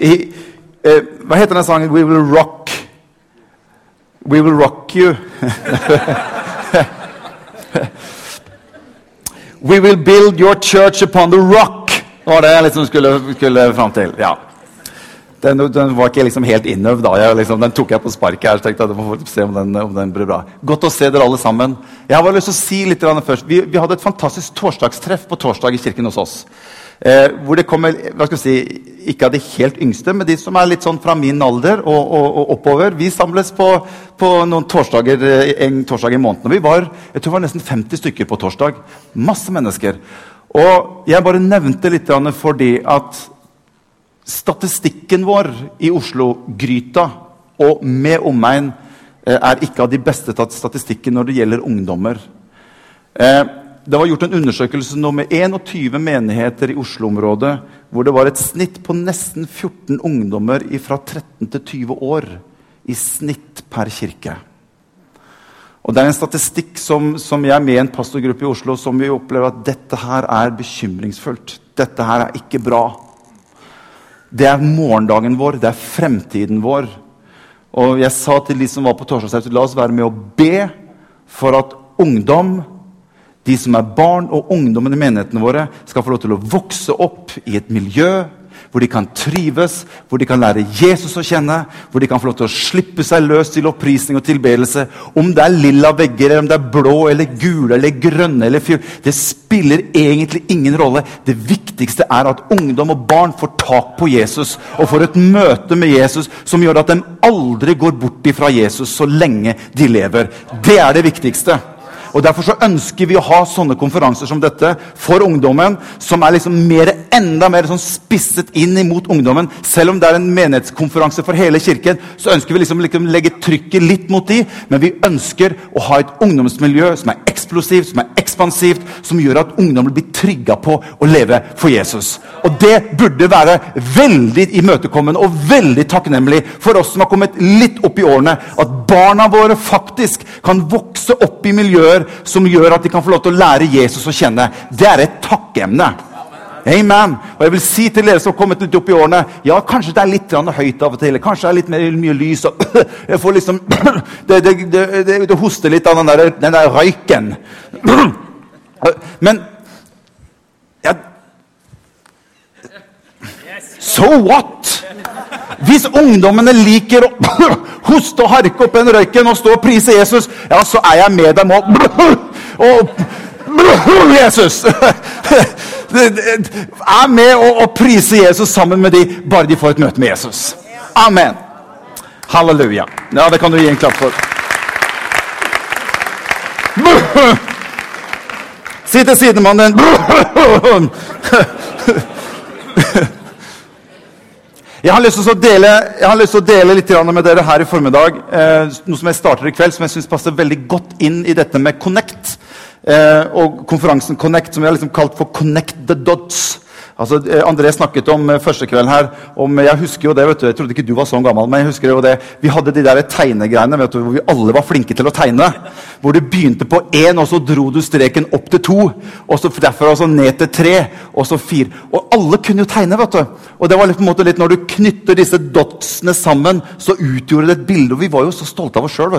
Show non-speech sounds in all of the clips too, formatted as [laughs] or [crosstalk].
i, eh, Hva heter den sangen? We will rock We will rock you. [laughs] We will build your church upon the rock. Var det jeg liksom skulle, skulle fram til. ja. Den, den, var ikke liksom helt innøvd da. Jeg, liksom, den tok jeg på sparket. her, så tenkte jeg må se om den, om den blir bra. Godt å se dere alle sammen. Jeg har bare lyst til å si litt først. Vi, vi hadde et fantastisk torsdagstreff på torsdag i kirken hos oss. Eh, hvor det kommer hva skal vi si, ikke av de helt yngste, men de som er litt sånn fra min alder og, og, og oppover. Vi samles på, på noen torsdager eh, en torsdag i måneden. Og vi var jeg tror det var nesten 50 stykker på torsdag. Masse mennesker. Og jeg bare nevnte litt fordi at statistikken vår i Oslo-gryta og med omegn eh, er ikke av de beste statistikken når det gjelder ungdommer. Eh, det var gjort en undersøkelse nå med 21 menigheter i Oslo-området hvor det var et snitt på nesten 14 ungdommer fra 13 til 20 år i snitt per kirke. Og Det er en statistikk som, som jeg med en pastorgruppe i Oslo som vi opplever at dette her er bekymringsfullt. Dette her er ikke bra. Det er morgendagen vår, det er fremtiden vår. Og jeg sa til de som var på torsdagsauto, la oss være med å be for at ungdom de som er barn og ungdommen i menighetene våre, skal få lov til å vokse opp i et miljø hvor de kan trives, hvor de kan lære Jesus å kjenne, hvor de kan få lov til å slippe seg løs til opprisning og tilbedelse. Om det er lilla vegger, eller om det er blå, eller gule, eller grønne eller fyr, Det spiller egentlig ingen rolle. Det viktigste er at ungdom og barn får tak på Jesus og får et møte med Jesus som gjør at de aldri går bort ifra Jesus så lenge de lever. Det er det viktigste. Og Derfor så ønsker vi å ha sånne konferanser som dette for ungdommen, som er liksom mer, enda mer sånn spisset inn imot ungdommen. Selv om det er en menighetskonferanse for hele kirken, så ønsker vi liksom, liksom legge trykket litt mot de, men vi ønsker å ha et ungdomsmiljø som er eksplosivt, som er ekspansivt, som gjør at ungdommen blir trygga på å leve for Jesus. Og det burde være veldig imøtekommende og veldig takknemlig for oss som har kommet litt opp i årene, at barna våre faktisk kan vokse opp i miljøer som gjør at de kan få lov til å lære Jesus å kjenne. Det er et takkemne. Amen. Og jeg vil si til dere som har kommet litt opp i årene Ja, kanskje det er litt høyt av og til. Kanskje det er litt mer, mye lys. Og [clears throat] jeg får liksom [clears throat] Det, det, det, det hoster litt av den der, den der røyken. [clears throat] Men ja, So what? Hvis ungdommene liker å [laughs] hoste og harke opp den røyken og stå og prise Jesus, ja, så er jeg med dem og, [laughs] og [laughs] Jesus! Er med og, og prise Jesus sammen med de, bare de får et møte med Jesus. Amen. Halleluja. Ja, det kan du gi en klapp for. Si til sidemannen din Jeg har lyst til å dele, til å dele litt med dere her i formiddag. Eh, noe som jeg starter i kveld, som jeg syns passer veldig godt inn i dette med Connect. Eh, og konferansen Connect, som vi har liksom kalt for Connect the Dots. Altså, eh, André snakket om eh, første kvelden her om, Jeg husker jo det, vet du, jeg trodde ikke du var sånn gammel, men jeg husker jo det, vi hadde de der tegnegreiene vet du, hvor vi alle var flinke til å tegne. Hvor du begynte på én, og så dro du streken opp til to. og så Derfra også ned til tre, og så fire. Og alle kunne jo tegne. vet du. Og det var litt, på en måte litt, Når du knytter disse dotsene sammen, så utgjorde det et bilde. Og vi var jo så stolte av oss sjøl.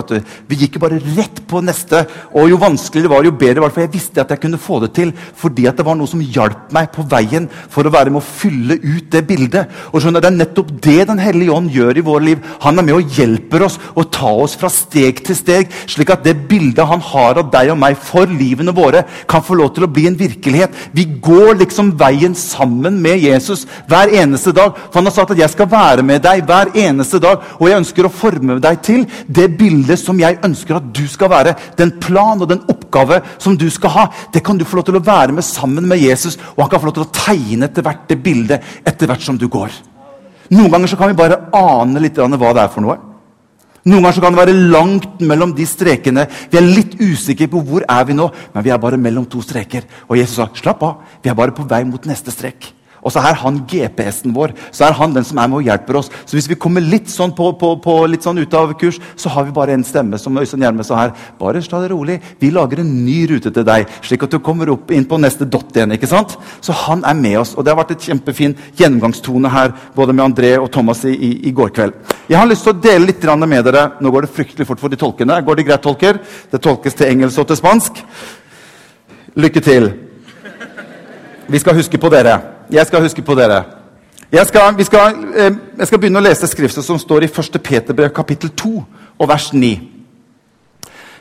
Vi gikk jo bare rett på neste. Og jo vanskeligere det var, jo bedre var det. For jeg visste at jeg kunne få det til fordi at det var noe som hjalp meg på veien for å være med å fylle ut det bildet. Og skjønner, Det er nettopp det Den hellige ånd gjør i våre liv. Han er med og hjelper oss å ta oss fra steg til steg, slik at det bildet han har av deg og meg for livene våre, kan få lov til å bli en virkelighet. Vi går liksom veien sammen med Jesus hver eneste dag. For han har sagt at 'jeg skal være med deg hver eneste dag', og jeg ønsker å forme deg til det bildet som jeg ønsker at du skal være. Den plan og den oppgave som du skal ha, det kan du få lov til å være med sammen med Jesus, og han kan få lov til å tegne etter hvert det bildet etter hvert som du går. Noen ganger så kan vi bare ane litt hva det er for noe. Noen ganger så kan det være langt mellom de strekene. Vi er litt usikre på hvor er vi nå, men vi er bare mellom to streker. Og Jesus sa slapp av, vi er bare på vei mot neste strek. Og så er han GPS-en vår. Så er han den som er med og hjelper oss. Så hvis vi kommer litt sånn, på, på, på, litt sånn ut av kurs, så har vi bare en stemme. Som Øystein Gjerme sa her. Bare ta det rolig. Vi lager en ny rute til deg, slik at du kommer opp inn på neste dott igjen. ikke sant? Så han er med oss. Og det har vært et kjempefin gjennomgangstone her, både med André og Thomas i, i, i går kveld. Jeg har lyst til å dele litt med dere. Nå går det fryktelig fort for de tolkene. Går det greit, tolker? Det tolkes til engelsk og til spansk. Lykke til. Vi skal huske på dere. Jeg skal huske på dere. Jeg skal, skal, eh, jeg skal begynne å lese skriftet som står i 1. Peterbrev kapittel 2 og vers 9.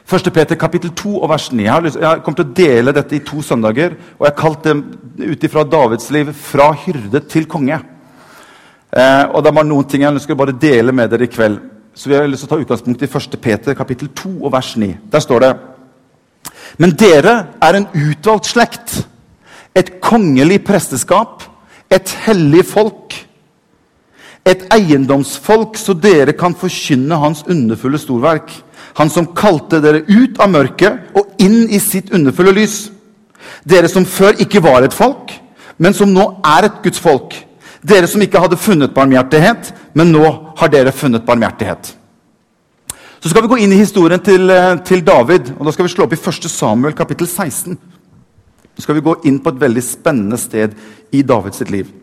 1. Peter kapittel 2 og vers 9. Jeg har, lyst, jeg kommer til å dele dette i to søndager. Og jeg har kalt det ut ifra Davids liv 'Fra hyrde til konge'. Eh, og det var noen ting jeg å bare dele med dere i kveld. Så vi har lyst til å ta utgangspunkt i 1. Peter kapittel 2 og vers 9. Der står det Men dere er en utvalgt slekt et kongelig presteskap, et hellig folk, et eiendomsfolk, så dere kan forkynne hans underfulle storverk. Han som kalte dere ut av mørket og inn i sitt underfulle lys. Dere som før ikke var et folk, men som nå er et Guds folk. Dere som ikke hadde funnet barmhjertighet, men nå har dere funnet barmhjertighet. Så skal vi gå inn i historien til, eh, til David. og Da skal vi slå opp i 1. Samuel kapittel 16. Nå skal vi gå inn på et veldig spennende sted i Davids liv.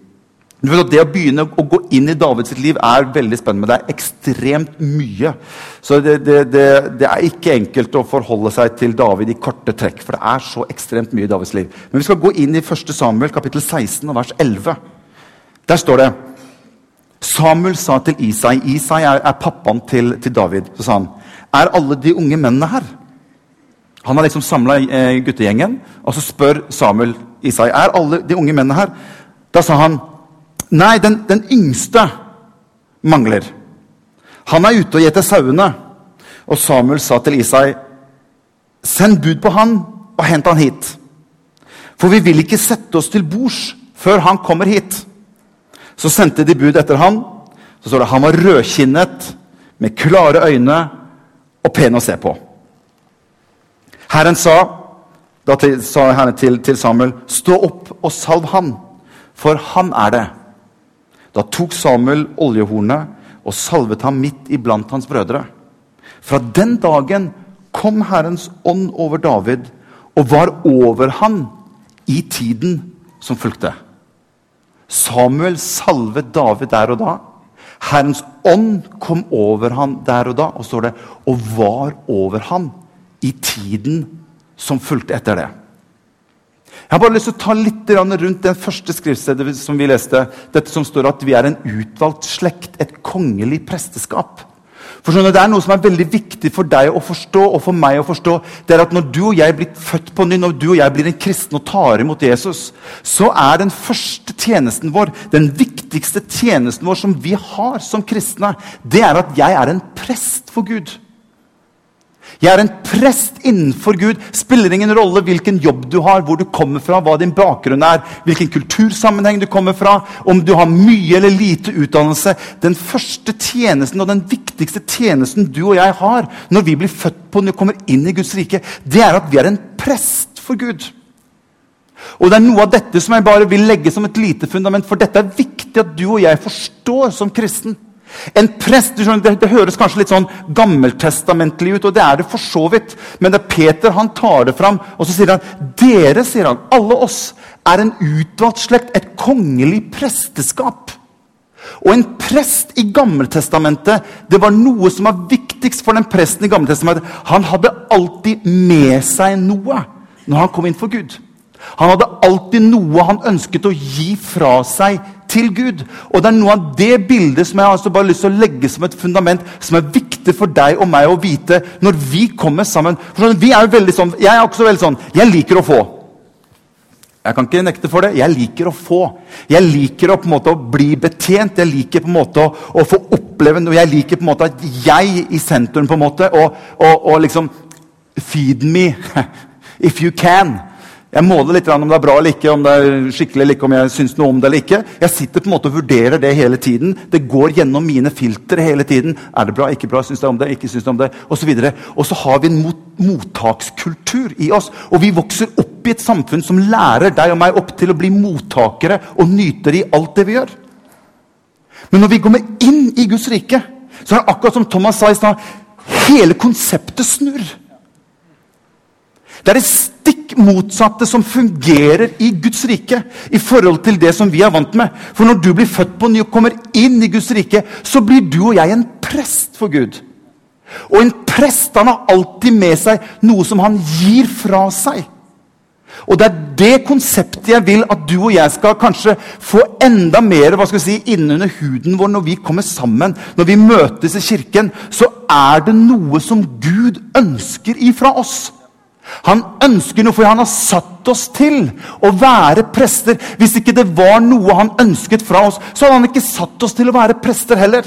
Det å begynne å gå inn i Davids liv er veldig spennende, det er ekstremt mye. Så det, det, det, det, er ikke enkelt å forholde seg til David i korte trekk. For det er så ekstremt mye i Davids liv. Men vi skal gå inn i 1. Samuel kapittel 16 og vers 11. Der står det Samuel sa til Isai Isai er, er pappaen til, til David. Så sa han, er alle de unge mennene her? Han har liksom samla eh, guttegjengen, og så spør Samuel Isai er alle de unge mennene her. Da sa han nei, den, den yngste mangler. Han er ute og gjeter sauene. Og Samuel sa til Isai, send bud på han og hent han hit. For vi vil ikke sette oss til bords før han kommer hit. Så sendte de bud etter han. Så står det han var rødkinnet, med klare øyne og pen å se på. Herren sa, da til, sa Herren til, til Samuel, 'Stå opp og salv han, for han er det.' Da tok Samuel oljehornet og salvet ham midt iblant hans brødre. Fra den dagen kom Herrens ånd over David og var over han i tiden som fulgte. Samuel salvet David der og da. Herrens ånd kom over han der og da, og står det, og var over han i tiden som fulgte etter det. Jeg har bare lyst til å ta litt rundt den første skriftstedet som vi leste. Dette som står at vi er en utvalgt slekt, et kongelig presteskap. For skjønner, Det er noe som er veldig viktig for deg å forstå og for meg å forstå. det er at Når du og jeg blir født på ny, når du og jeg blir en kristen og tar imot Jesus, så er den første tjenesten vår, den viktigste tjenesten vår som vi har som kristne, det er at jeg er en prest for Gud. Jeg er en prest innenfor Gud. Spiller ingen rolle hvilken jobb du har, hvor du kommer fra, hva din bakgrunn er, hvilken kultursammenheng du kommer fra, om du har mye eller lite utdannelse. Den første tjenesten og den viktigste tjenesten du og jeg har når vi blir født på vi kommer inn i Guds rike, det er at vi er en prest for Gud. Og Det er noe av dette som jeg bare vil legge som et lite fundament, for dette er viktig at du og jeg forstår som kristen. En prest, det, det, høres kanskje litt sånn gammeltestamentlig ut, og det er det for så vidt. Men det er Peter han tar det fram, og så sier han dere sier han, alle oss, er en utvalgt slekt, et kongelig presteskap. Og en prest i Gammeltestamentet det var noe som var viktigst for den presten i Gammeltestamentet. Han hadde alltid med seg noe når han kom inn for Gud. Han hadde alltid noe han ønsket å gi fra seg til Gud. Og det er noe av det bildet som jeg har bare lyst til å legge som et fundament, som er viktig for deg og meg å vite når vi kommer sammen. For sånn, vi er jo veldig sånn, Jeg er også veldig sånn Jeg liker å få. Jeg kan ikke nekte for det. Jeg liker å få. Jeg liker å på en måte å bli betjent. Jeg liker på en måte å, å få oppleve noe. Jeg liker på en måte at jeg i sentrum på en måte, og, og, og liksom Feed me [laughs] if you can. Jeg måler litt om det er bra eller ikke, om det er skikkelig eller ikke, om jeg syns noe om det eller ikke. Jeg sitter på en måte og vurderer det hele tiden. Det går gjennom mine filtre hele tiden. Er det bra, ikke bra, syns jeg om det, ikke syns jeg om det, osv. Og, så har vi en mot mottakskultur i oss. Og vi vokser opp i et samfunn som lærer deg og meg opp til å bli mottakere og nytere i alt det vi gjør. Men når vi kommer inn i Guds rike, så er det akkurat som Thomas sa i stad hele konseptet snur. Det er det stikk motsatte som fungerer i Guds rike. i forhold til det som vi er vant med. For når du blir født på ny og kommer inn i Guds rike, så blir du og jeg en prest for Gud. Og en prest han har alltid med seg noe som han gir fra seg. Og Det er det konseptet jeg vil at du og jeg skal kanskje få enda mer hva skal vi si, innunder huden vår når vi kommer sammen, når vi møtes i kirken. Så er det noe som Gud ønsker ifra oss. Han ønsker noe, for han har satt oss til å være prester. Hvis ikke det var noe han ønsket fra oss, så hadde han ikke satt oss til å være prester heller.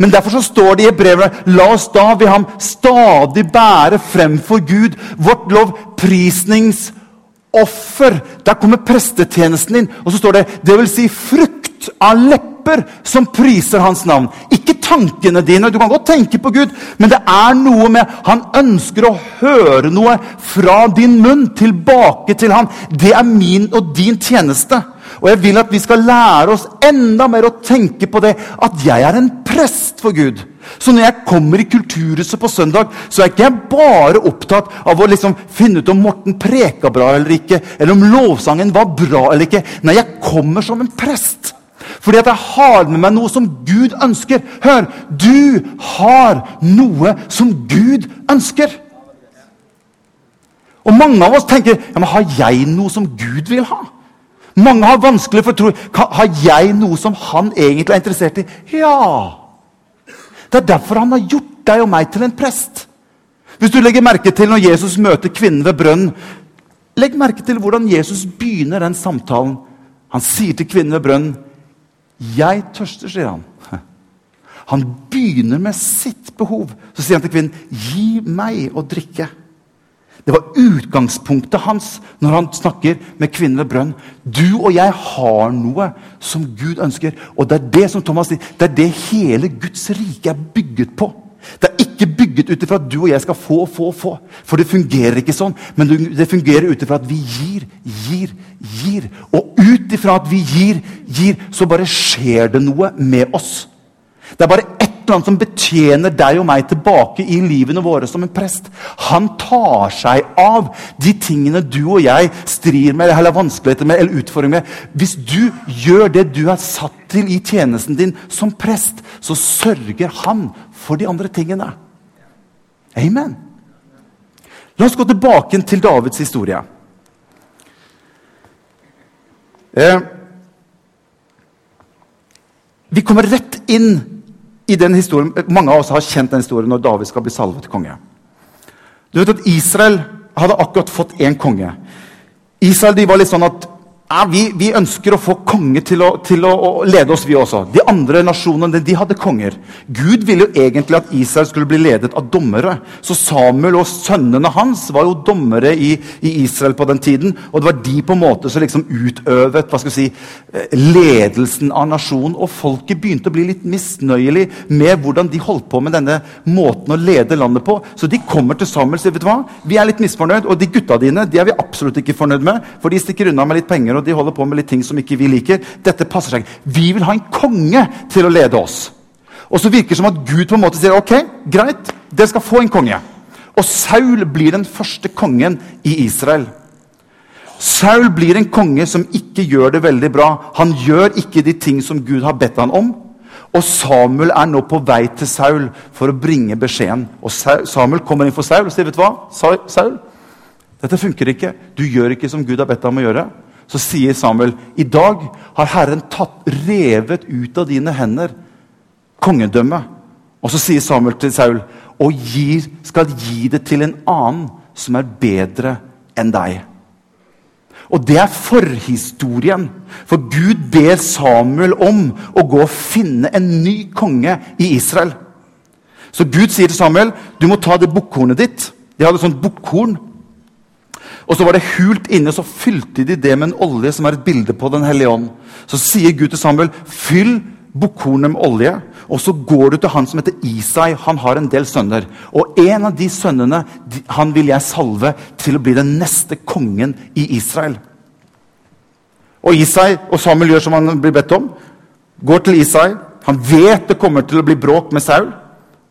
Men derfor så står det i brevet La oss da ved ham stadig bære frem for Gud vårt lovprisningsoffer. Der kommer prestetjenesten inn. Og så står det det vil si frukt av lepper som priser hans navn. Ikke tankene dine. Du kan godt tenke på Gud, men det er noe med Han ønsker å høre noe fra din munn tilbake til han. Det er min og din tjeneste. Og jeg vil at vi skal lære oss enda mer å tenke på det at jeg er en prest for Gud. Så når jeg kommer i Kulturhuset på søndag, så er ikke jeg bare opptatt av å liksom finne ut om Morten preka bra eller ikke, eller om lovsangen var bra eller ikke. Nei, jeg kommer som en prest. Fordi at jeg har med meg noe som Gud ønsker. Hør! Du har noe som Gud ønsker. Og mange av oss tenker ja, men har jeg noe som Gud vil ha? Mange har vanskelig for tro Har jeg noe som han egentlig er interessert i? Ja! Det er derfor han har gjort deg og meg til en prest. Hvis du legger merke til når Jesus møter kvinnen ved brønnen, legg merke til hvordan Jesus begynner den samtalen. Han sier til kvinnen ved brønnen, 'Jeg tørster', sier han. Han begynner med sitt behov. Så sier han til kvinnen, 'Gi meg å drikke'. Det var utgangspunktet hans når han snakker med kvinnen ved brønn. Du og jeg har noe som Gud ønsker. Og det er det som Thomas sier, det er det hele Guds rike er bygget på. Det er ikke bygget ut ifra at du og jeg skal få få få. For det fungerer ikke sånn. Men det fungerer ut ifra at vi gir, gir, gir. Og ut ifra at vi gir, gir, så bare skjer det noe med oss. Det er bare ett eller annet som betjener deg og meg tilbake i livene våre som en prest. Han tar seg av de tingene du og jeg strir med eller vanskeligheter med eller utfordringer med. Hvis du gjør det du er satt til i tjenesten din som prest, så sørger han for de andre tingene. Amen. La oss gå tilbake til Davids historie. Eh, vi kommer rett inn i den historien, Mange av oss har kjent den historien når David skal bli salvet til konge. Du vet at Israel hadde akkurat fått én konge. Israel de var litt sånn at ja, vi, vi, ønsker å få konge til, å, til å, å, lede oss, vi også. De andre nasjonene de hadde konger. Gud ville jo egentlig at Israel skulle bli ledet av dommere. Så Samuel og sønnene hans var jo dommere i, i Israel på den tiden. Og det var de på en måte som liksom utøvet hva skal vi si, eh, ledelsen av nasjonen. Og folket begynte å bli litt misnøyelig med hvordan de holdt på med denne måten å lede landet på. Så de kommer til Samuel og sier vet du hva, vi er litt misfornøyd, og de gutta dine de er vi absolutt ikke fornøyd med, for de stikker unna med litt penger. og og de holder på med litt ting som ikke vi liker. Dette passer seg Vi vil ha en konge til å lede oss. Og så virker det som at Gud på en måte sier ok, greit, dere skal få en konge. Og Saul blir den første kongen i Israel. Saul blir en konge som ikke gjør det veldig bra. Han gjør ikke de ting som Gud har bedt han om. Og Samuel er nå på vei til Saul for å bringe beskjeden. Og Samuel kommer inn for Saul og sier, 'Vet du hva, Saul? Dette funker ikke. Du gjør ikke som Gud har bedt deg om å gjøre.' Så sier Samuel i dag har Herren tatt, revet ut av dine hender kongedømmet. Og så sier Samuel til Saul og gir, skal gi det til en annen som er bedre enn deg. Og det er forhistorien. For Gud ber Samuel om å gå og finne en ny konge i Israel. Så Gud sier til Samuel du må ta det bukkhornet ditt. De hadde sånt bukkhorn og så var det hult inne, så fylte de det med en olje som er et bilde på Den hellige ånd. Så sier Gud til Samuel, fyll bukkhornet med olje. Og så går du til han som heter Isai. Han har en del sønner. Og en av de sønnene han vil jeg salve til å bli den neste kongen i Israel. Og Isai og Samuel gjør som han blir bedt om. Går til Isai. Han vet det kommer til å bli bråk med Saul.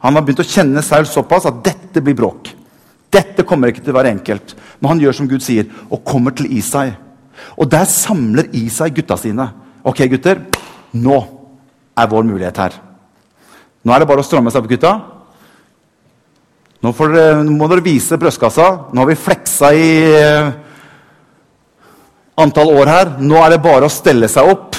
Han har begynt å kjenne Saul såpass at dette blir bråk. Dette kommer ikke til å være enkelt. Men han gjør som Gud sier, og kommer til Isai. Og der samler Isai gutta sine. Ok, gutter, nå er vår mulighet her. Nå er det bare å stramme seg opp, gutta. Nå, dere, nå må dere vise brystkassa. Nå har vi fleksa i eh, antall år her. Nå er det bare å stelle seg opp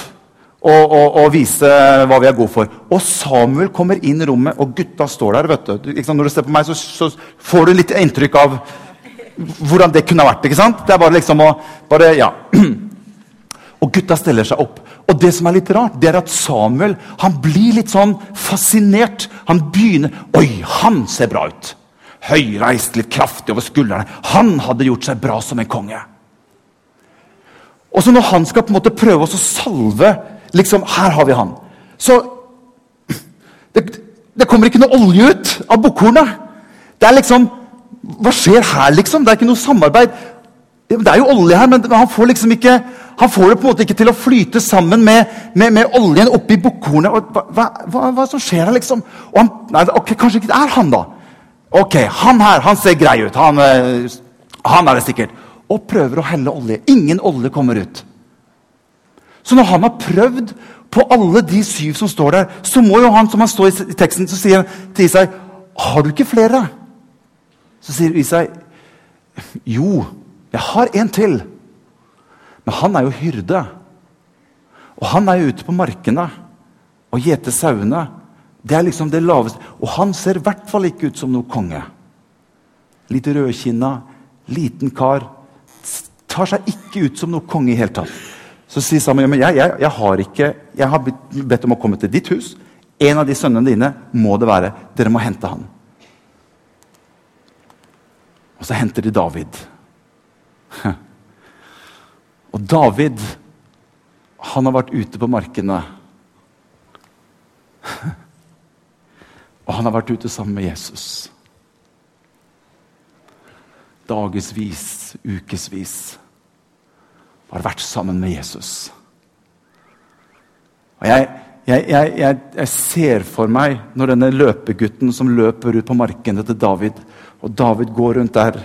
og, og, og, vise hva vi er gode for. Og Samuel kommer inn i rommet, og gutta står der. vet du. Når du ser på meg, så, så får du litt inntrykk av hvordan det kunne vært. ikke sant? Det er bare liksom å bare, ja. [clears throat] Og gutta stiller seg opp. Og det som er litt rart, det er at Samuel han blir litt sånn fascinert. Han begynner Oi, han ser bra ut! Høyreist, litt kraftig over skuldrene. Han hadde gjort seg bra som en konge. Og så når han skal på en måte prøve å salve liksom, Her har vi han. Så [clears throat] det, det kommer ikke noe olje ut av bukkhornet. Det er liksom Hva skjer her, liksom? Det er ikke noe samarbeid. Det er jo olje her, men han får liksom ikke han får det på en måte ikke til å flyte sammen med, med, med oljen oppi bukkhornet. Hva, hva, hva, som skjer her, liksom? Han, nei, ok, Kanskje ikke det er han, da. Ok, Han her han ser grei ut. Han, eh, han er det sikkert. Og prøver å helle olje. Ingen olje kommer ut. Så når han har prøvd på alle de syv som står der, så må jo han som han står i teksten, så sier han til Isai Har du ikke flere? Så sier Isai Jo, jeg har en til. Men han er jo hyrde. Og han er jo ute på markene og gjeter sauene. Det er liksom det laveste. Og han ser i hvert fall ikke ut som noen konge. Litt rødkinna, liten kar. Tar seg ikke ut som noen konge i hele tatt. Så sier Samuel men jeg, jeg, jeg, har ikke, jeg har bedt om å komme til ditt hus. En av de sønnene dine må det være. Dere må hente han. Og så henter de David. [laughs] Og David, han har vært ute på markene. [laughs] Og han har vært ute sammen med Jesus. Dagevis, ukevis. Har vært sammen med Jesus. Og jeg, jeg, jeg, jeg, ser for meg når denne løpegutten som løper ut på markene til David, og David går rundt der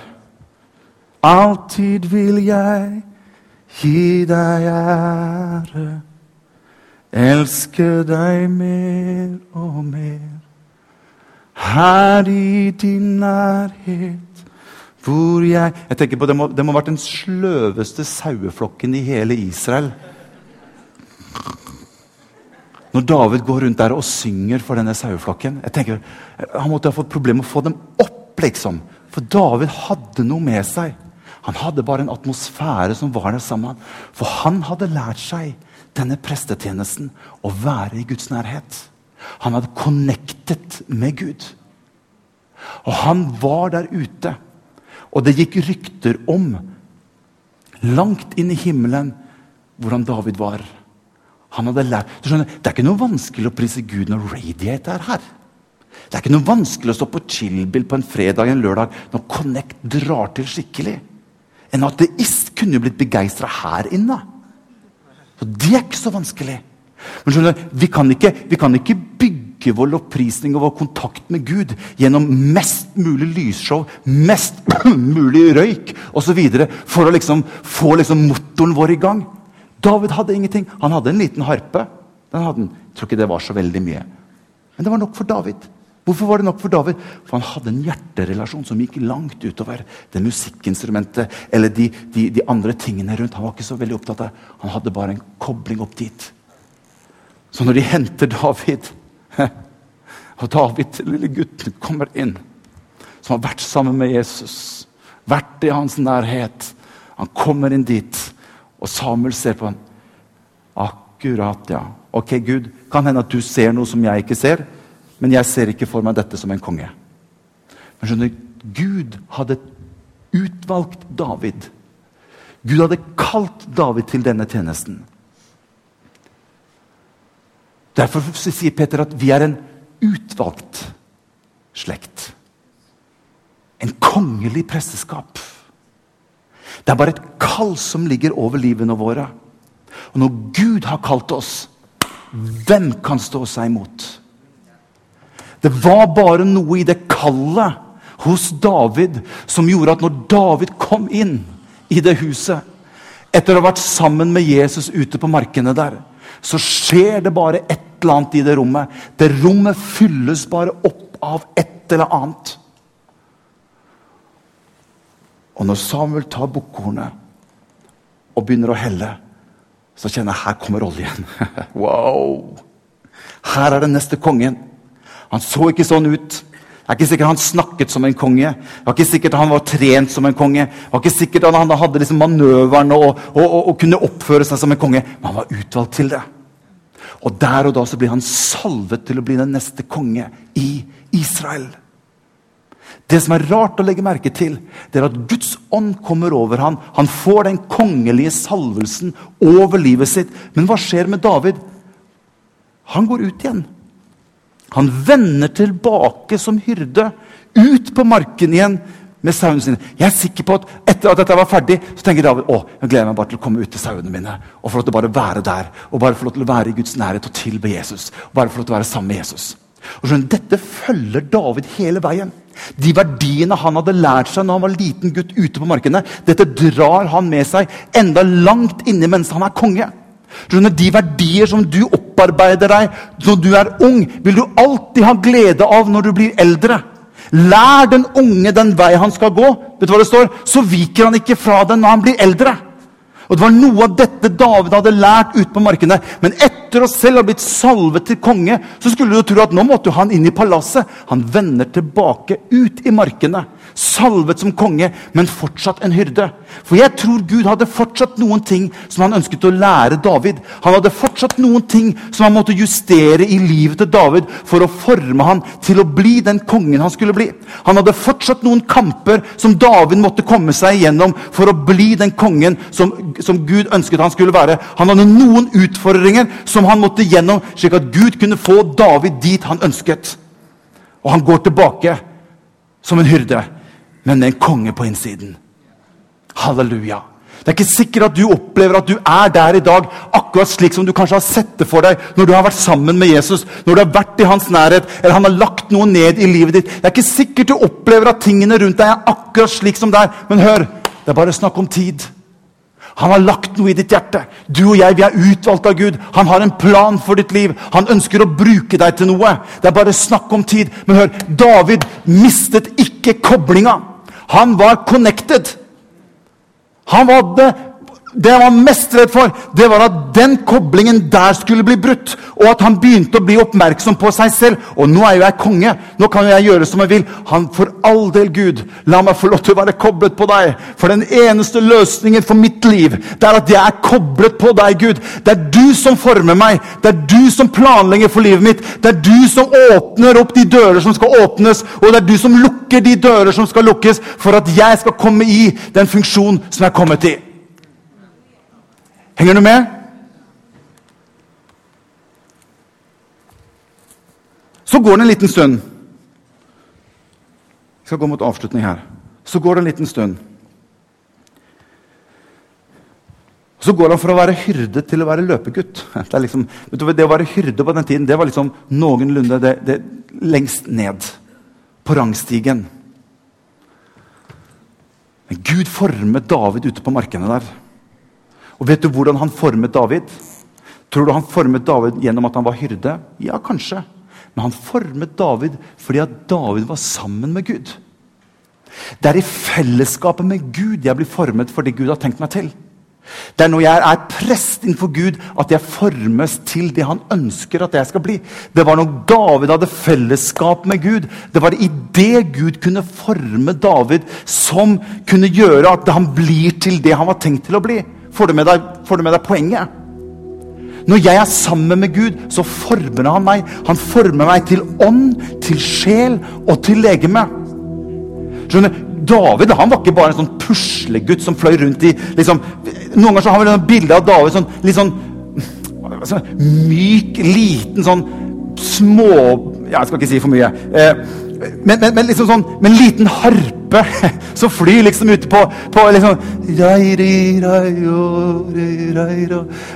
Alltid vil jeg gi deg ære, elske deg mer og mer. Her i din nærhet hvor jeg Jeg tenker på Det må, det må ha vært den sløveste saueflokken i hele Israel. Når David går rundt der og synger for denne saueflokken jeg tenker, Han måtte ha fått problemer med å få dem opp, liksom. For David hadde noe med seg. Han hadde bare en atmosfære som var der sammen. For han hadde lært seg denne prestetjenesten å være i Guds nærhet. Han hadde connectet med Gud. Og han var der ute. Og det gikk rykter om, langt inn i himmelen, hvordan David var. Han hadde lært, du skjønner, Det er ikke noe vanskelig å prise Gud når Radiate er her. Det er ikke noe vanskelig å stå på chill-bill på en fredag en lørdag når Connect drar til skikkelig. En ateist kunne jo blitt begeistra her inne. Så Det er ikke så vanskelig. Men skjønner, vi kan, ikke, vi kan ikke bygge vår lovprisning og vår kontakt med Gud gjennom mest mulig lysshow, mest [clears throat] mulig røyk osv. for å liksom få liksom motoren vår i gang. David hadde ingenting. Han hadde en liten harpe. Den. Jeg tror ikke det var så veldig mye. Men det var nok for David. Hvorfor var det nok for David? For han hadde en hjerterelasjon som gikk langt utover det musikkinstrumentet eller de, de, de, andre tingene rundt. Han var ikke så veldig opptatt av Han hadde bare en kobling opp dit. Så når de henter David, og David, lille gutten, kommer inn, som har vært sammen med Jesus, vært i hans nærhet Han kommer inn dit, og Samuel ser på ham. Akkurat, ja. Ok, Gud, kan hende at du ser noe som jeg ikke ser. Men jeg ser ikke for meg dette som en konge. Men skjønner, Gud hadde utvalgt David. Gud hadde kalt David til denne tjenesten. Derfor sier Peter at vi er en utvalgt slekt. En kongelig presteskap. Det er bare et kall som ligger over livene våre. Og når Gud har kalt oss, hvem kan stå seg imot? Det var bare noe i det kallet hos David som gjorde at når David kom inn i det huset, etter å ha vært sammen med Jesus ute på markene der, så skjer det bare et eller annet i det rommet. Det rommet fylles bare opp av et eller annet. Og når Samuel tar bukkhornet og begynner å helle, så kjenner jeg her kommer oljen. [laughs] wow! Her er den neste kongen. Han så ikke sånn ut. Det er ikke sikkert han snakket som en konge. Det var ikke sikkert han var trent som en konge. Det var ikke sikkert han hadde liksom manøveren og, og, og, og, kunne oppføre seg som en konge. Men han var utvalgt til det. Og der og da så blir han salvet til å bli den neste konge i Israel. Det som er rart å legge merke til, det er at Guds ånd kommer over ham. Han får den kongelige salvelsen over livet sitt. Men hva skjer med David? Han går ut igjen. Han vender tilbake som hyrde, ut på marken igjen med sauene sine. Jeg er sikker på at etter at dette var ferdig, så tenker David å, jeg gleder meg bare til å komme ut til sauene mine og få lov til å bare være der. Og bare få lov til å være i Guds nærhet og tilbe Jesus. Og bare få lov til å være sammen med Jesus. Og skjønner, Dette følger David hele veien. De verdiene han hadde lært seg når han var liten gutt ute på markene, dette drar han med seg enda langt inni mens han er konge. Skjønner, De verdier som du opparbeider deg når du er ung, vil du alltid ha glede av når du blir eldre. Lær den unge den vei han skal gå, vet du hva det står? så viker han ikke fra den når han blir eldre. Og Det var noe av dette David hadde lært ute på markene. Men etter å selv ha blitt salvet til konge, så skulle du tro at nå måtte han inn i palasset. Han vender tilbake ut i markene salvet som konge, men fortsatt en hyrde. For jeg tror Gud hadde fortsatt noen ting som han ønsket å lære David. Han hadde fortsatt noen ting som han måtte justere i livet til David for å forme han til å bli den kongen han skulle bli. Han hadde fortsatt noen kamper som David måtte komme seg igjennom for å bli den kongen som, som Gud ønsket han skulle være. Han hadde noen utfordringer som han måtte gjennom, slik at Gud kunne få David dit han ønsket. Og han går tilbake som en hyrde men med en konge på innsiden. Halleluja. Det er ikke sikkert at du opplever at du er der i dag akkurat slik som du kanskje har sett det for deg når du har vært sammen med Jesus, når du har vært i hans nærhet, eller han har lagt noe ned i livet ditt. Det er ikke sikkert du opplever at tingene rundt deg er akkurat slik som det er. Men hør, det er bare snakk om tid. Han har lagt noe i ditt hjerte. Du og jeg vi er utvalgt av Gud. Han har en plan for ditt liv. Han ønsker å bruke deg til noe. Det er bare snakk om tid. Men hør, David mistet ikke koblinga. Han var connected. Han var det, han var mest redd for, det var at den koblingen der skulle bli brutt. Og at han begynte å bli oppmerksom på seg selv. Og nå er jo jeg konge. Nå kan jo jeg gjøre som jeg vil. Han, For all del, Gud, la meg få lov til å være koblet på deg. For den eneste løsningen for mitt liv, det er at jeg er koblet på deg, Gud. Det er du som former meg. Det er du som planlegger for livet mitt. Det er du som åpner opp de dører som skal åpnes. Og det er du som lukker de dører som skal lukkes, for at jeg skal komme i den funksjon som jeg er kommet i. Henger du med? Så går det en liten stund. Jeg skal gå mot avslutning her. Så går det en liten stund. Så går han fra å være hyrde til å være løpegutt. [laughs] Det, liksom, det å være hyrde på den tiden det var liksom noenlunde det, det, lengst ned på rangstigen. Men Gud formet David ute på markene der. Og vet du hvordan han formet David? Tror du han formet David gjennom at han var hyrde? Ja, kanskje. Men han formet David fordi at David var sammen med Gud. Det er i fellesskapet med Gud jeg blir formet for det Gud har tenkt meg til. Det er når jeg er prest innenfor Gud, at jeg formes til det han ønsker at jeg skal bli. Det var når David hadde fellesskap med Gud. Det var i det Gud kunne forme David, som kunne gjøre at han blir til det han var tenkt til å bli. Får du med deg, får du med deg poenget? Når jeg er sammen med Gud, så former han meg. Han former meg til ånd, til sjel og til legeme. Skjønner, David han var ikke bare en sånn puslegutt som fløy rundt i liksom, Noen ganger så har vi et bilde av David sånn, litt sånn så, myk, liten sånn små Jeg skal ikke si for mye. Eh, men, men, men, liksom sånn, med liten harpe som [laughs] flyr liksom ute på, på liksom,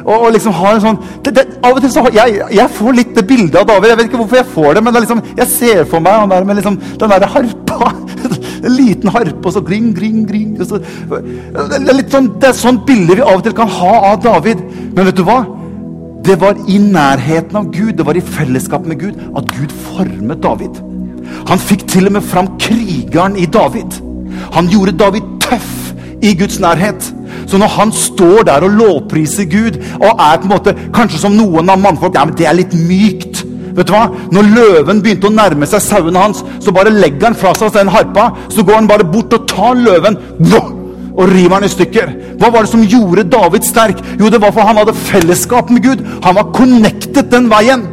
og, og, liksom har en sånn det, det, Av og til så jeg, jeg får litt det bildet av David. Jeg vet ikke hvorfor jeg får det, men det liksom, jeg ser for meg han der med liksom, den der harpa. [laughs] En liten harpe, og så gring, gring, gring. Så, det, er litt sånn, det er sånn bilde vi av og til kan ha av David. Men vet du hva? Det var i nærheten av Gud, det var i fellesskap med Gud, at Gud formet David. Han fikk til og med fram krigeren i David. Han gjorde David tøff i Guds nærhet. Så når han står der og lovpriser Gud, og er på en måte kanskje som noen av mannfolk ja, men Det er litt mykt. Vet du hva? Når løven begynte å nærme seg sauene hans, så bare legger han fra seg den harpa. Så går han bare bort og tar løven og river han i stykker. Hva var det som gjorde David sterk? Jo, det var for han hadde fellesskap med Gud. Han var connected den veien.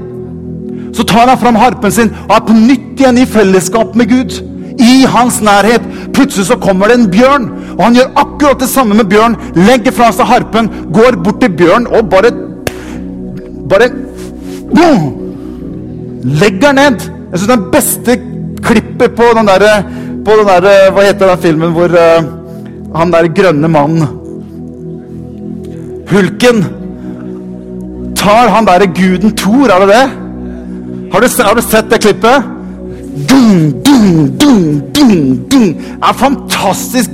Så tar han fram harpen sin og er på nytt igjen i fellesskap med Gud. I hans nærhet. Plutselig så kommer det en bjørn, og han gjør akkurat det samme med bjørn. Legger fra seg harpen, går bort til bjørn og bare Bare boom, Legger ned. Jeg syns den beste klippet på den derre der, Hva heter den filmen hvor uh, han der grønne mannen Hulken tar han derre guden Thor, er det det? Har du, har du sett det klippet? Dun, dun, dun, dun, dun. er fantastisk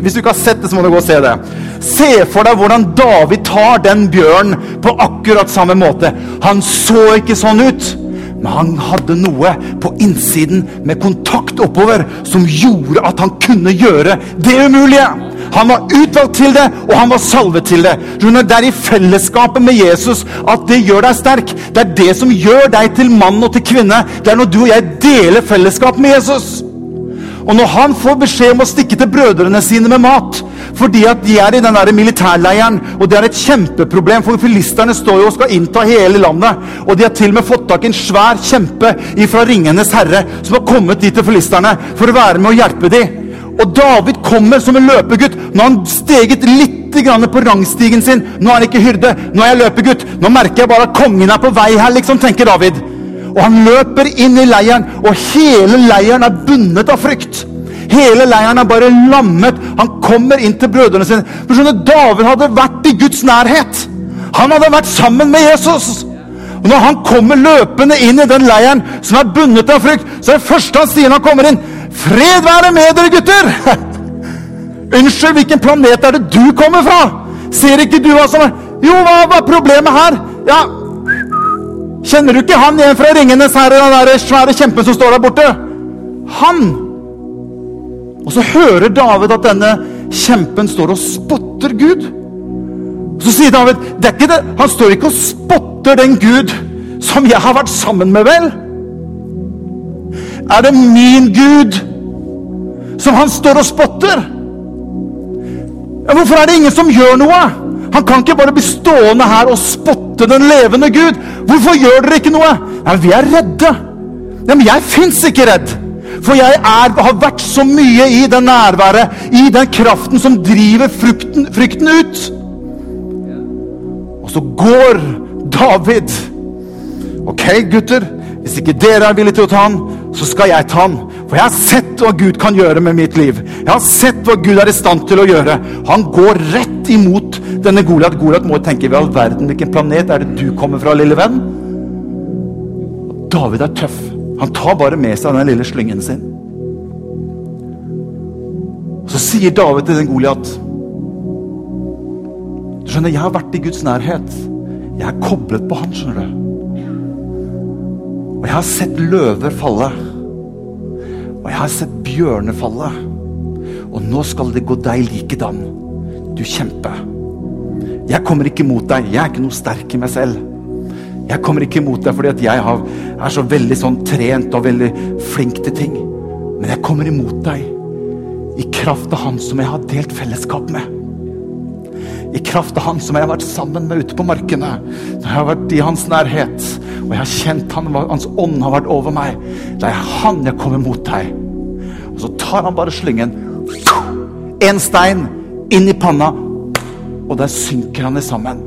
Hvis du ikke har sett det, så må du gå og se det. Se for deg hvordan David tar den bjørnen på akkurat samme måte. Han så ikke sånn ut. Men han hadde noe på innsiden med kontakt oppover som gjorde at han kunne gjøre det umulige. Han var utvalgt til det, og han var salvet til det. Det er i fellesskapet med Jesus at det gjør deg sterk. Det er det som gjør deg til mann og til kvinne. Det er når du og jeg deler fellesskap med Jesus. Og når han får beskjed om å stikke til brødrene sine med mat fordi at de er i den der militærleiren, og det er et kjempeproblem, for filisterne står jo og skal innta hele landet. Og de har til og med fått tak i en svær kjempe fra Ringenes herre som har kommet dit til filisterne for å være med og hjelpe dem. Og David kommer som en løpegutt. Nå har han steget litt på rangstigen sin. Nå er han ikke hyrde, nå er jeg løpegutt. Nå merker jeg bare at kongen er på vei her, liksom, tenker David. Og han løper inn i leiren, og hele leiren er bundet av frykt. Hele leiren er bare lammet. Han kommer inn til brødrene sine. For skjønner, David hadde vært i Guds nærhet. Han hadde vært sammen med Jesus. Og Når han kommer løpende inn i den leiren som er bundet av frykt, så er det første han sier når han kommer inn Fred være med dere, gutter! [laughs] Unnskyld, hvilken planet er det du kommer fra? Ser ikke du hva som er Jo, hva er problemet her? Ja, Kjenner du ikke han igjen fra Ringenes herre, den der svære kjempen som står der borte? Han! Og så hører David at denne kjempen står og spotter Gud. Så sier David det er ikke det. Han står ikke og spotter den Gud som jeg har vært sammen med, vel? Er det min Gud som han står og spotter? Ja, hvorfor er det ingen som gjør noe? Han kan ikke bare bli stående her og spotte den levende Gud. Hvorfor gjør dere ikke noe? Nei, vi er redde. Nei, men jeg fins ikke redd. For jeg er, har vært så mye i det nærværet, i den kraften som driver frukten, frykten ut. Og så går David. Ok, gutter. Hvis ikke dere er villige til å ta han, så skal jeg ta han. For jeg har sett hva Gud kan gjøre med mitt liv. Jeg har sett hva Gud er i stand til å gjøre. Han går rett imot denne Goliat. Goliat må tenke i all verden, hvilken planet er det du kommer fra, lille venn? David er tøff. Han tar bare med seg den lille slyngen sin. Så sier David til den Goliat Du skjønner, jeg har vært i Guds nærhet. Jeg er koblet på han, skjønner du. Og jeg har sett løver falle. Og jeg har sett bjørnefallet. Og nå skal det gå deg likedan, du kjempe. Jeg kommer ikke mot deg. Jeg er ikke noe sterk i meg selv. Jeg kommer ikke mot deg fordi at jeg har, er så veldig sånn trent og veldig flink til ting. Men jeg kommer imot deg i kraft av Han som jeg har delt fellesskap med. I kraft av Han som jeg har vært sammen med ute på markene. Når jeg har vært i hans nærhet. Og jeg har kjent han, Hans ånd har vært over meg. Det er Han jeg kommer mot deg. Og så tar han bare slyngen. En stein inn i panna, og der synker han det sammen.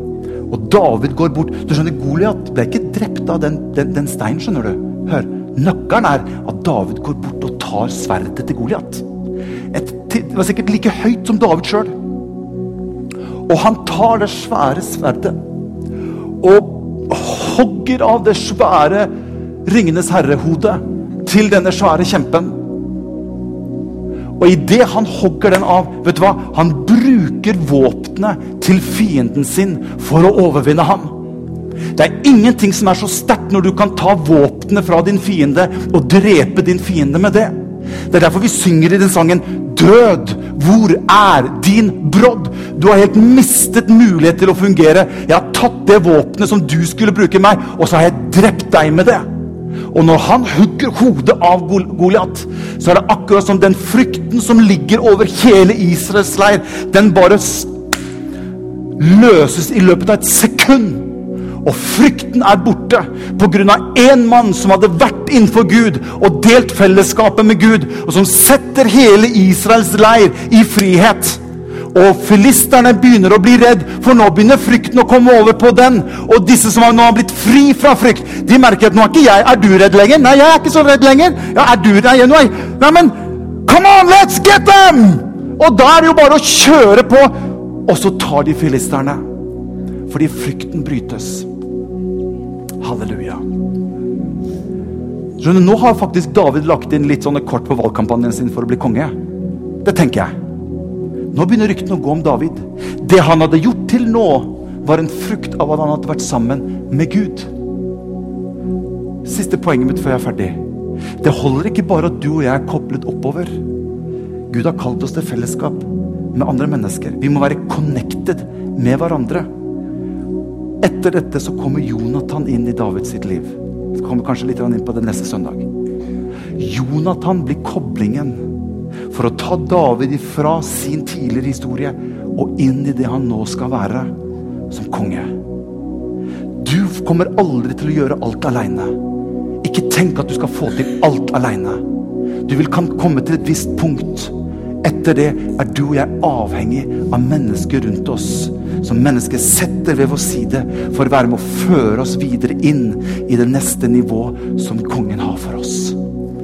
Og David går bort. Du skjønner, Goliat ble ikke drept av den, den, den steinen. skjønner du. Hør, Nøkkelen er at David går bort og tar sverdet til Goliat. Det var sikkert like høyt som David sjøl. Og han tar det svære sverdet og hogger av det svære Ringenes herre-hodet til denne svære kjempen. Og idet han hogger den av, vet du hva? Han bruker våpenet til fienden sin for å overvinne ham. Det er ingenting som er så sterkt når du kan ta våpenet fra din fiende og drepe din fiende med det. Det er derfor vi synger i den sangen 'Død, hvor er din brodd?' Du har helt mistet mulighet til å fungere. Jeg har tatt det våpenet som du skulle bruke meg, og så har jeg drept deg med det. Og når han hugger hodet av Goliat, så er det akkurat som den frykten som ligger over hele Israels leir, den bare løses i løpet av et sekund. Og frykten er borte pga. én mann som hadde vært innenfor Gud og delt fellesskapet med Gud, og som setter hele Israels leir i frihet. Og filisterne begynner å bli redd, for nå begynner frykten å komme over på den. Og disse som nå har blitt fri fra frykt, de merker at nå er ikke jeg Er du redd lenger? Nei, jeg er ikke så redd lenger. Ja, er du redd? Nei, nei, men come on, let's get them! Og da er det jo bare å kjøre på. Og så tar de filisterne. Fordi frykten brytes. Halleluja. Skjønner, Nå har faktisk David lagt inn litt sånne kort på valgkampanjen sin for å bli konge. Det tenker jeg. Nå begynner ryktene å gå om David. Det han hadde gjort til nå, var en frukt av at han hadde vært sammen med Gud. Siste poenget mitt før jeg er ferdig. Det holder ikke bare at du og jeg er koblet oppover. Gud har kalt oss til fellesskap med andre mennesker. Vi må være connected med hverandre. Etter dette så kommer Jonathan inn i Davids sitt liv. Det kommer kanskje litt inn på det neste søndag. Jonathan blir koblingen for å ta David ifra sin tidligere historie og inn i det han nå skal være som konge. Du kommer aldri til å gjøre alt aleine. Ikke tenk at du skal få til alt aleine. Du vil kan komme til et visst punkt. Etter det er du og jeg avhengig av mennesker rundt oss. Som mennesket setter ved vår side for å være med å føre oss videre inn i det neste nivå som kongen har for oss.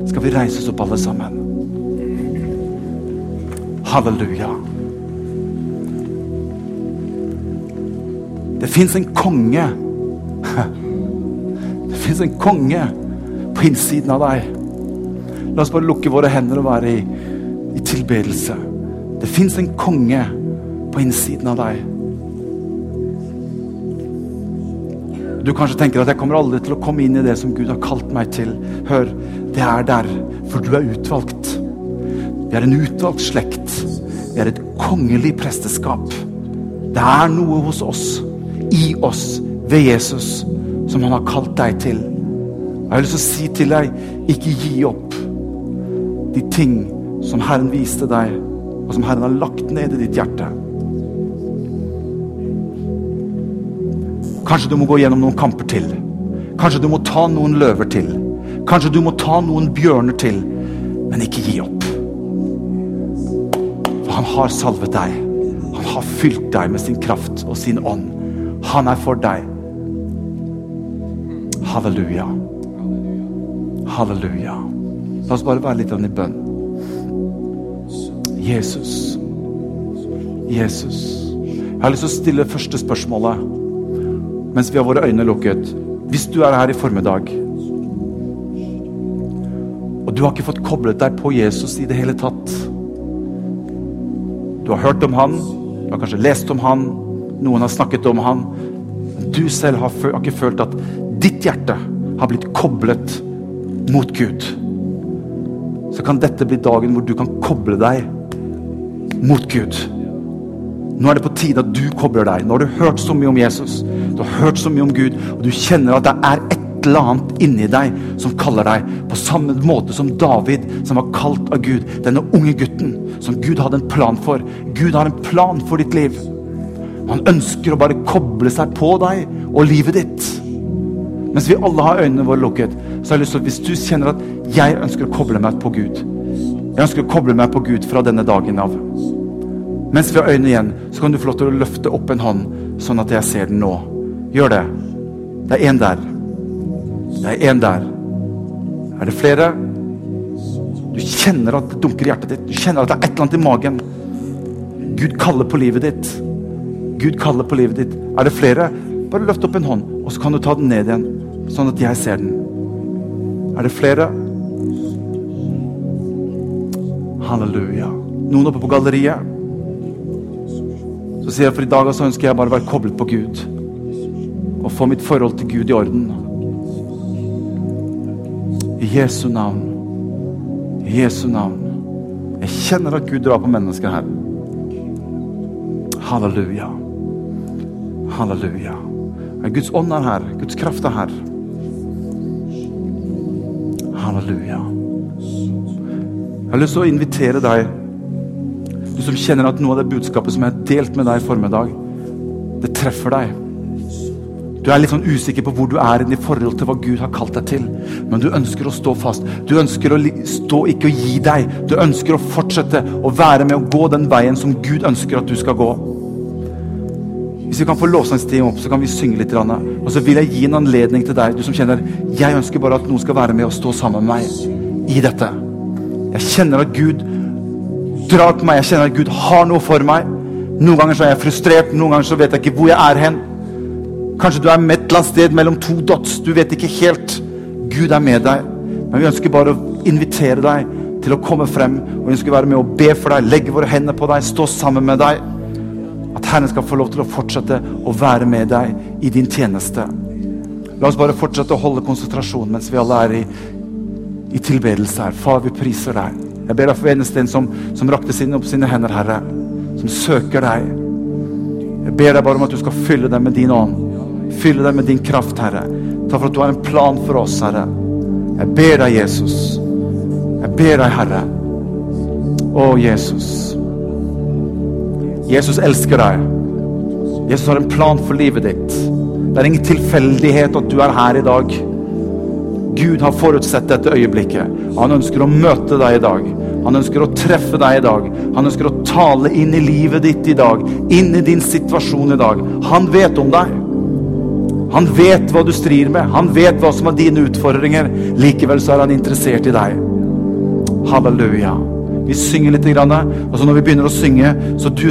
Skal vi reise oss opp, alle sammen? Halleluja. Det fins en konge. [laughs] Det fins en konge på innsiden av deg. La oss bare lukke våre hender og være i, i tilbedelse. Det fins en konge på innsiden av deg. Du kanskje tenker at jeg kommer aldri til å komme inn i det som Gud har kalt meg til. Hør, det er der, for du er utvalgt. Vi er en utvalgt slekt. Vi er et kongelig presteskap. Det er noe hos oss, i oss, ved Jesus, som han har kalt deg til. Jeg har lyst til å si til deg, ikke gi opp de ting som Herren viste deg, og som Herren har lagt ned i ditt hjerte. Kanskje du må gå gjennom noen kamper til. Kanskje du må ta noen løver til. Kanskje du må ta noen bjørner til. Men ikke gi opp. For Han har salvet deg. Han har fylt deg med sin kraft og sin ånd. Han er for deg. Halleluja. Halleluja. La oss bare være litt i bønn. Jesus. Jesus. Jeg har lyst til å stille første spørsmålet mens vi har våre øyne lukket. Hvis du er her i formiddag og du har ikke fått koblet deg på Jesus i det hele tatt du har hørt om han, du har kanskje lest om han, noen har snakket om han. Du selv har, har ikke følt at ditt hjerte har blitt koblet mot Gud. Så kan dette bli dagen hvor du kan koble deg mot Gud. Nå er det på tide at du kobler deg. Nå har du hørt så mye om Jesus, du har hørt så mye om Gud, og du kjenner at det er et eller annet inni deg som kaller deg, på samme måte som David, som var kalt av Gud. Denne unge gutten som Gud hadde en plan for. Gud har en plan for ditt liv. Han ønsker å bare koble seg på deg og livet ditt. Mens vi alle har øynene våre lukket, så har jeg lyst til at hvis du kjenner at jeg ønsker å koble meg på Gud Jeg ønsker å koble meg på Gud fra denne dagen av. Mens vi har øynene igjen, så kan du få lov til å løfte opp en hånd, sånn at jeg ser den nå. Gjør det. Det er én der. Det er én der. Er det flere? Du kjenner at det dunker i hjertet ditt. Du kjenner at det er et eller annet i magen. Gud kaller på livet ditt. Gud kaller på livet ditt. Er det flere? Bare løft opp en hånd, og så kan du ta den ned igjen, sånn at jeg ser den. Er det flere? Halleluja. Noen oppe på galleriet? Så sier jeg for i dag så ønsker jeg bare å være koblet på Gud. Og få mitt forhold til Gud i orden. I Jesu navn. I Jesu navn. Jeg kjenner at Gud drar på mennesker her. Halleluja. Halleluja. Guds ånd er her. Guds kraft er her. Halleluja. Jeg har lyst til å invitere deg, du som kjenner at noe av det budskapet som jeg har delt med deg i formiddag, det treffer deg. Du er litt sånn usikker på hvor du er i forhold til hva Gud har kalt deg til. Men du ønsker å stå fast. Du ønsker å stå, ikke å gi deg. Du ønsker å fortsette å være med og gå den veien som Gud ønsker at du skal gå. Hvis vi kan få lovsangstiden opp, så kan vi synge litt. Og så vil jeg gi en anledning til deg, du som kjenner jeg ønsker bare at noen skal være med og stå sammen med meg i dette. Jeg kjenner at Gud drar på meg. Jeg kjenner at Gud har noe for meg. Noen ganger så er jeg frustrert, noen ganger så vet jeg ikke hvor jeg er hen. Kanskje du er med et eller annet sted mellom to dots. Du vet ikke helt. Gud er med deg. Men vi ønsker bare å invitere deg til å komme frem. Og vi ønsker å være med og be for deg, legge våre hender på deg, stå sammen med deg. At Herren skal få lov til å fortsette å være med deg i din tjeneste. La oss bare fortsette å holde konsentrasjon mens vi alle er i, i tilbedelse her. Far, vi priser deg. Jeg ber deg for eneste en som, som rakte sine opp sine hender, Herre. Som søker deg. Jeg ber deg bare om at du skal fylle dem med din ånd. Fylle dem med din kraft, Herre. Takk for at du har en plan for oss, Herre. Jeg ber deg, Jesus. Jeg ber deg, Herre. Å, Jesus. Jesus elsker deg. Jesus har en plan for livet ditt. Det er ingen tilfeldighet at du er her i dag. Gud har forutsett dette øyeblikket. Han ønsker å møte deg i dag. Han ønsker å treffe deg i dag. Han ønsker å tale inn i livet ditt i dag. Inn i din situasjon i dag. Han vet om deg. Han vet hva du strir med. Han vet hva som er dine utfordringer. Likevel så er han interessert i deg. Halleluja. Vi synger litt, og så når vi begynner å synge, så du